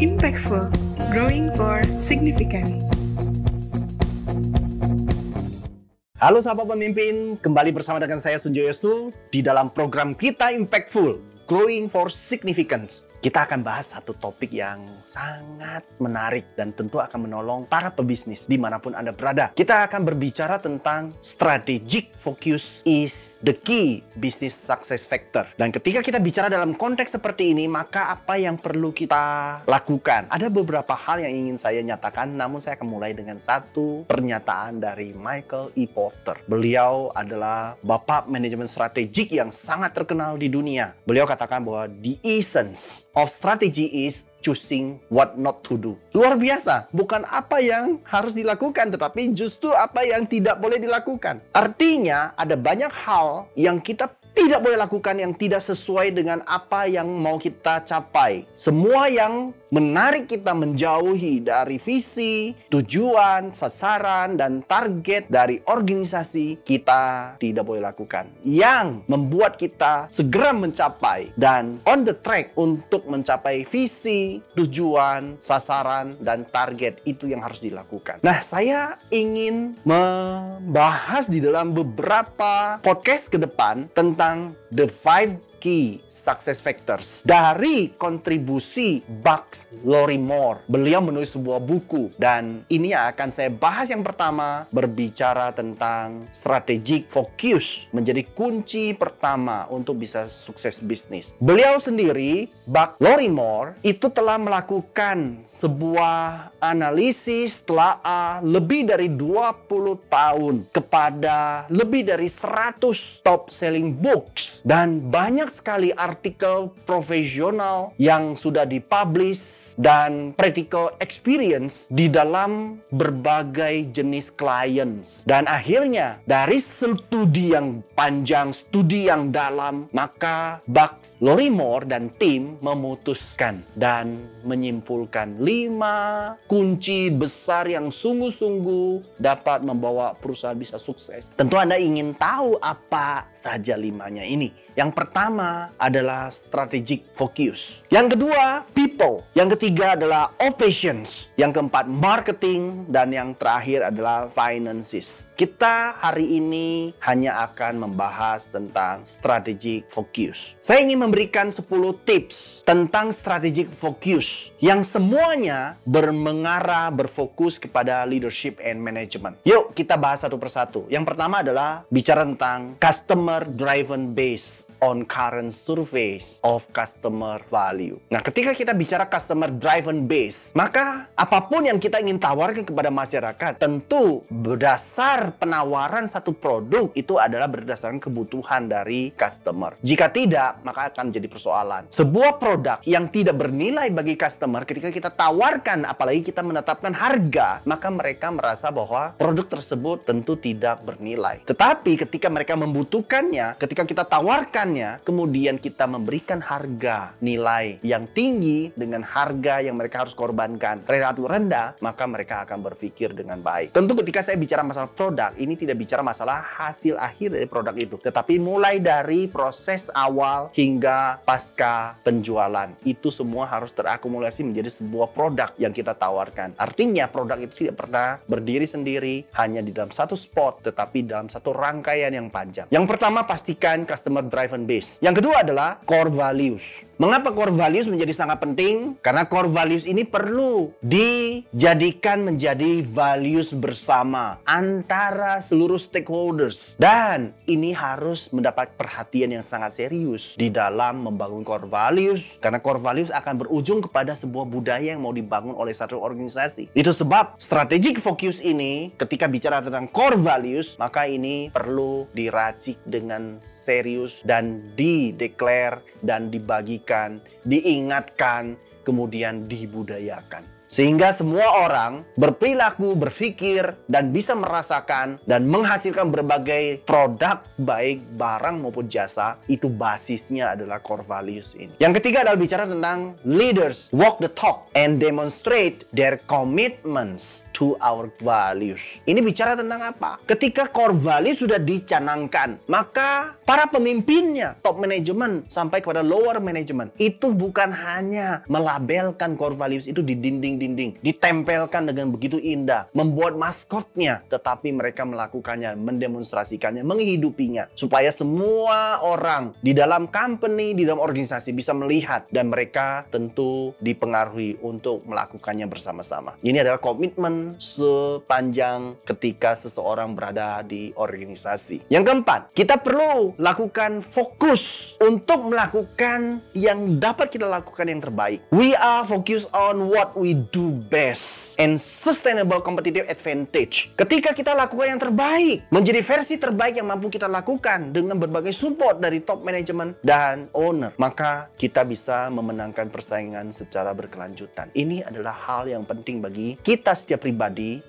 Impactful, growing for significance. Halo sahabat pemimpin, kembali bersama dengan saya Sunjoyo Su di dalam program kita Impactful, Growing for Significance. Kita akan bahas satu topik yang sangat menarik dan tentu akan menolong para pebisnis di mana pun Anda berada. Kita akan berbicara tentang strategic focus is the key business success factor. Dan ketika kita bicara dalam konteks seperti ini, maka apa yang perlu kita lakukan? Ada beberapa hal yang ingin saya nyatakan, namun saya akan mulai dengan satu pernyataan dari Michael E. Porter. Beliau adalah bapak manajemen strategik yang sangat terkenal di dunia. Beliau katakan bahwa the essence of strategy is choosing what not to do. Luar biasa, bukan apa yang harus dilakukan, tetapi justru apa yang tidak boleh dilakukan. Artinya, ada banyak hal yang kita tidak boleh lakukan yang tidak sesuai dengan apa yang mau kita capai. Semua yang menarik kita menjauhi dari visi, tujuan, sasaran, dan target dari organisasi kita tidak boleh lakukan. Yang membuat kita segera mencapai dan on the track untuk mencapai visi, tujuan, sasaran, dan target itu yang harus dilakukan. Nah, saya ingin membahas di dalam beberapa podcast ke depan tentang the five key success factors dari kontribusi Bucks Lorimore. Beliau menulis sebuah buku dan ini akan saya bahas yang pertama berbicara tentang strategic focus menjadi kunci pertama untuk bisa sukses bisnis. Beliau sendiri, Buck Lorimore, itu telah melakukan sebuah analisis telah lebih dari 20 tahun kepada lebih dari 100 top selling books dan banyak sekali artikel profesional yang sudah dipublish dan practical experience di dalam berbagai jenis clients. Dan akhirnya dari studi yang panjang, studi yang dalam, maka Bucks Lorimore dan tim memutuskan dan menyimpulkan lima kunci besar yang sungguh-sungguh dapat membawa perusahaan bisa sukses. Tentu Anda ingin tahu apa saja limanya ini. Yang pertama adalah strategic focus. Yang kedua, people. Yang ketiga adalah operations. Yang keempat, marketing. Dan yang terakhir adalah finances. Kita hari ini hanya akan membahas tentang strategic focus. Saya ingin memberikan 10 tips tentang strategic focus yang semuanya bermengarah berfokus kepada leadership and management. Yuk kita bahas satu persatu. Yang pertama adalah bicara tentang customer driven base on current surveys of customer value. Nah, ketika kita bicara customer driven base, maka apa pun yang kita ingin tawarkan kepada masyarakat, tentu berdasar penawaran satu produk itu adalah berdasarkan kebutuhan dari customer. Jika tidak, maka akan jadi persoalan. Sebuah produk yang tidak bernilai bagi customer ketika kita tawarkan apalagi kita menetapkan harga, maka mereka merasa bahwa produk tersebut tentu tidak bernilai. Tetapi ketika mereka membutuhkannya, ketika kita tawarkan kemudian kita memberikan harga nilai yang tinggi dengan harga yang mereka harus korbankan relatif rendah, maka mereka akan berpikir dengan baik. Tentu ketika saya bicara masalah produk, ini tidak bicara masalah hasil akhir dari produk itu, tetapi mulai dari proses awal hingga pasca penjualan. Itu semua harus terakumulasi menjadi sebuah produk yang kita tawarkan. Artinya produk itu tidak pernah berdiri sendiri hanya di dalam satu spot, tetapi dalam satu rangkaian yang panjang. Yang pertama pastikan customer driven base. Yang kedua adalah core values. Mengapa core values menjadi sangat penting? Karena core values ini perlu dijadikan menjadi values bersama antara seluruh stakeholders. Dan ini harus mendapat perhatian yang sangat serius di dalam membangun core values. Karena core values akan berujung kepada sebuah budaya yang mau dibangun oleh satu organisasi. Itu sebab strategic focus ini ketika bicara tentang core values, maka ini perlu diracik dengan serius dan dideklar dan dibagikan diingatkan, diingatkan, kemudian dibudayakan. Sehingga semua orang berperilaku, berpikir, dan bisa merasakan dan menghasilkan berbagai produk baik barang maupun jasa. Itu basisnya adalah core values ini. Yang ketiga adalah bicara tentang leaders walk the talk and demonstrate their commitments to our values. Ini bicara tentang apa? Ketika core value sudah dicanangkan, maka para pemimpinnya, top management sampai kepada lower management, itu bukan hanya melabelkan core values itu di dinding-dinding, ditempelkan dengan begitu indah, membuat maskotnya, tetapi mereka melakukannya, mendemonstrasikannya, menghidupinya, supaya semua orang di dalam company, di dalam organisasi bisa melihat dan mereka tentu dipengaruhi untuk melakukannya bersama-sama. Ini adalah komitmen sepanjang ketika seseorang berada di organisasi. Yang keempat, kita perlu lakukan fokus untuk melakukan yang dapat kita lakukan yang terbaik. We are focused on what we do best and sustainable competitive advantage. Ketika kita lakukan yang terbaik, menjadi versi terbaik yang mampu kita lakukan dengan berbagai support dari top management dan owner, maka kita bisa memenangkan persaingan secara berkelanjutan. Ini adalah hal yang penting bagi kita setiap pribadi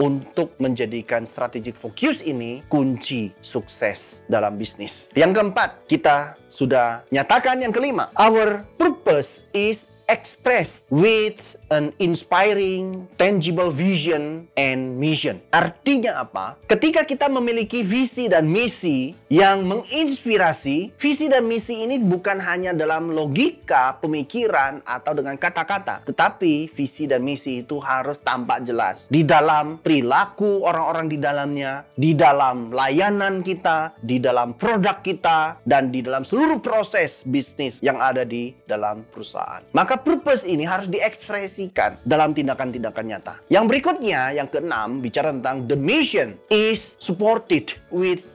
untuk menjadikan strategic focus ini kunci sukses dalam bisnis. Yang keempat, kita sudah nyatakan yang kelima. Our purpose is expressed with an inspiring, tangible vision and mission. Artinya apa? Ketika kita memiliki visi dan misi yang menginspirasi, visi dan misi ini bukan hanya dalam logika, pemikiran, atau dengan kata-kata, tetapi visi dan misi itu harus tampak jelas di dalam perilaku orang-orang di dalamnya, di dalam layanan kita, di dalam produk kita, dan di dalam seluruh proses bisnis yang ada di dalam perusahaan. Maka purpose ini harus diekspresikan dalam tindakan-tindakan nyata. Yang berikutnya, yang keenam, bicara tentang the mission is supported with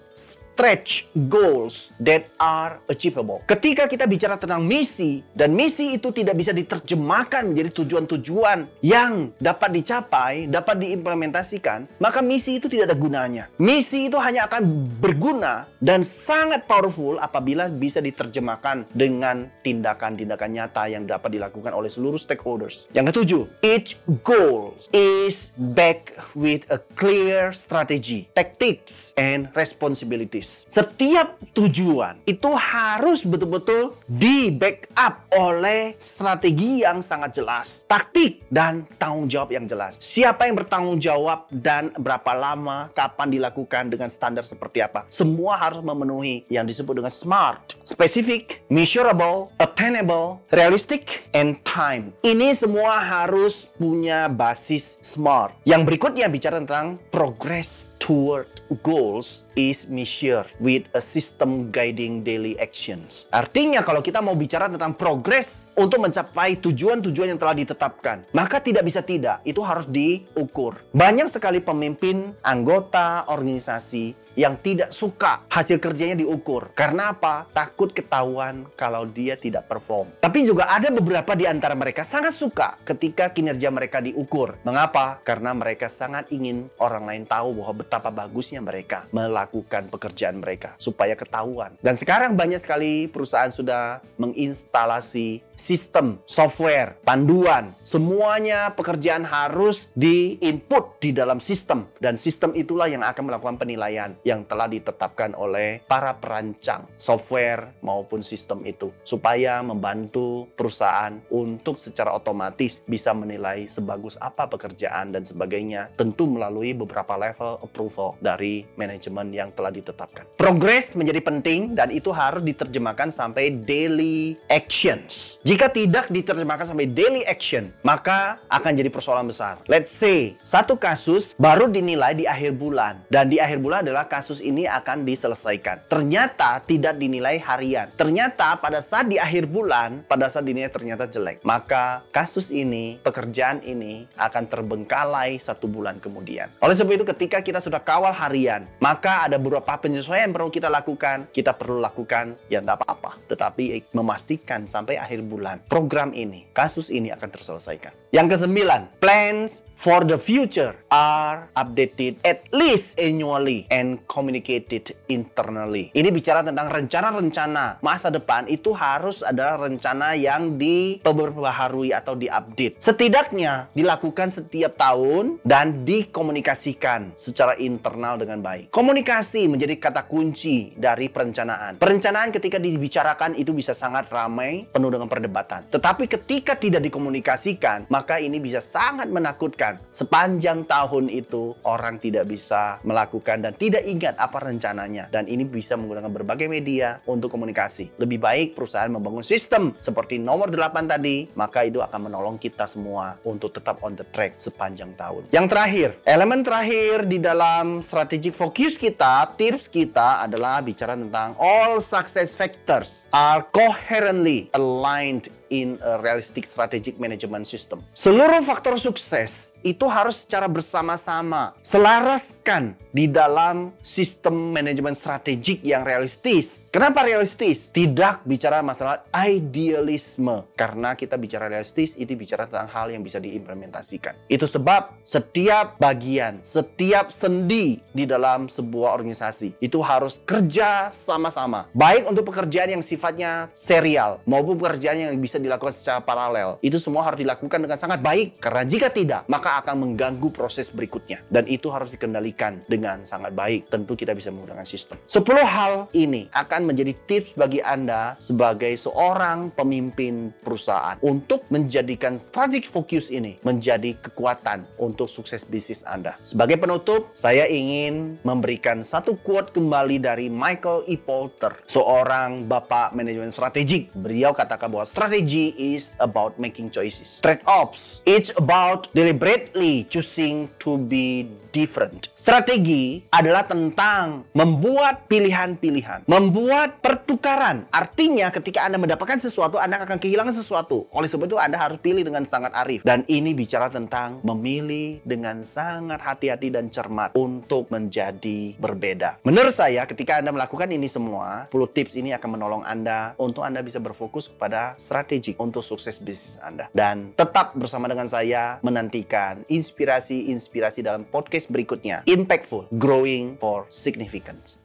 stretch goals that are achievable. Ketika kita bicara tentang misi dan misi itu tidak bisa diterjemahkan menjadi tujuan-tujuan yang dapat dicapai, dapat diimplementasikan, maka misi itu tidak ada gunanya. Misi itu hanya akan berguna dan sangat powerful apabila bisa diterjemahkan dengan tindakan-tindakan nyata yang dapat dilakukan oleh seluruh stakeholders. Yang ketujuh, each goal is backed with a clear strategy, tactics, and responsibilities. Setiap tujuan itu harus betul-betul di backup oleh strategi yang sangat jelas, taktik dan tanggung jawab yang jelas. Siapa yang bertanggung jawab dan berapa lama, kapan dilakukan dengan standar seperti apa. Semua harus memenuhi yang disebut dengan SMART. Specific, measurable, attainable, realistic, and time. Ini semua harus punya basis SMART. Yang berikutnya bicara tentang progress toward goals is measured with a system guiding daily actions. Artinya kalau kita mau bicara tentang progres untuk mencapai tujuan-tujuan yang telah ditetapkan, maka tidak bisa tidak, itu harus diukur. Banyak sekali pemimpin, anggota, organisasi yang tidak suka hasil kerjanya diukur. Karena apa? Takut ketahuan kalau dia tidak perform. Tapi juga ada beberapa di antara mereka sangat suka ketika kinerja mereka diukur. Mengapa? Karena mereka sangat ingin orang lain tahu bahwa betapa bagusnya mereka melakukan pekerjaan mereka supaya ketahuan. Dan sekarang banyak sekali perusahaan sudah menginstalasi sistem, software, panduan. Semuanya pekerjaan harus di-input di dalam sistem. Dan sistem itulah yang akan melakukan penilaian yang telah ditetapkan oleh para perancang software maupun sistem itu. Supaya membantu perusahaan untuk secara otomatis bisa menilai sebagus apa pekerjaan dan sebagainya. Tentu melalui beberapa level approval dari manajemen yang telah ditetapkan. Progres menjadi penting dan itu harus diterjemahkan sampai daily actions. Jika tidak diterjemahkan sampai daily action, maka akan jadi persoalan besar. Let's say, satu kasus baru dinilai di akhir bulan. Dan di akhir bulan adalah kasus ini akan diselesaikan. Ternyata tidak dinilai harian. Ternyata pada saat di akhir bulan, pada saat dinilai ternyata jelek. Maka kasus ini, pekerjaan ini akan terbengkalai satu bulan kemudian. Oleh sebab itu ketika kita sudah kawal harian, maka ada beberapa penyesuaian yang perlu kita lakukan. Kita perlu lakukan ya tidak apa-apa. Tetapi memastikan sampai akhir bulan bulan program ini, kasus ini akan terselesaikan. Yang kesembilan, plans for the future are updated at least annually and communicated internally. Ini bicara tentang rencana-rencana masa depan itu harus adalah rencana yang diperbaharui atau diupdate. Setidaknya dilakukan setiap tahun dan dikomunikasikan secara internal dengan baik. Komunikasi menjadi kata kunci dari perencanaan. Perencanaan ketika dibicarakan itu bisa sangat ramai, penuh dengan perdebatan. Tetapi ketika tidak dikomunikasikan, maka ini bisa sangat menakutkan sepanjang tahun itu orang tidak bisa melakukan dan tidak ingat apa rencananya dan ini bisa menggunakan berbagai media untuk komunikasi. Lebih baik perusahaan membangun sistem seperti nomor 8 tadi, maka itu akan menolong kita semua untuk tetap on the track sepanjang tahun. Yang terakhir, elemen terakhir di dalam strategic focus kita, tips kita adalah bicara tentang all success factors are coherently aligned in a realistic strategic management system. Seluruh faktor sukses itu harus secara bersama-sama selaraskan di dalam sistem manajemen strategik yang realistis. Kenapa realistis? Tidak bicara masalah idealisme. Karena kita bicara realistis, itu bicara tentang hal yang bisa diimplementasikan. Itu sebab setiap bagian, setiap sendi di dalam sebuah organisasi itu harus kerja sama-sama. Baik untuk pekerjaan yang sifatnya serial maupun pekerjaan yang bisa dilakukan secara paralel. Itu semua harus dilakukan dengan sangat baik. Karena jika tidak, maka akan mengganggu proses berikutnya. Dan itu harus dikendalikan dengan sangat baik. Tentu kita bisa menggunakan sistem. 10 hal ini akan menjadi tips bagi Anda sebagai seorang pemimpin perusahaan untuk menjadikan strategic focus ini menjadi kekuatan untuk sukses bisnis Anda. Sebagai penutup, saya ingin memberikan satu quote kembali dari Michael E. Porter, seorang bapak manajemen strategik. Beliau katakan bahwa strategi is about making choices. Trade-offs, it's about deliberately choosing to be different. Strategi adalah tentang membuat pilihan-pilihan, membuat pertukaran. Artinya ketika Anda mendapatkan sesuatu, Anda akan kehilangan sesuatu. Oleh sebab itu Anda harus pilih dengan sangat arif. Dan ini bicara tentang memilih dengan sangat hati-hati dan cermat untuk menjadi berbeda. Menurut saya ketika Anda melakukan ini semua, 10 tips ini akan menolong Anda untuk Anda bisa berfokus kepada strategi untuk sukses bisnis Anda. Dan tetap bersama dengan saya menantikan inspirasi-inspirasi dalam podcast berikutnya. Impactful, growing for significance.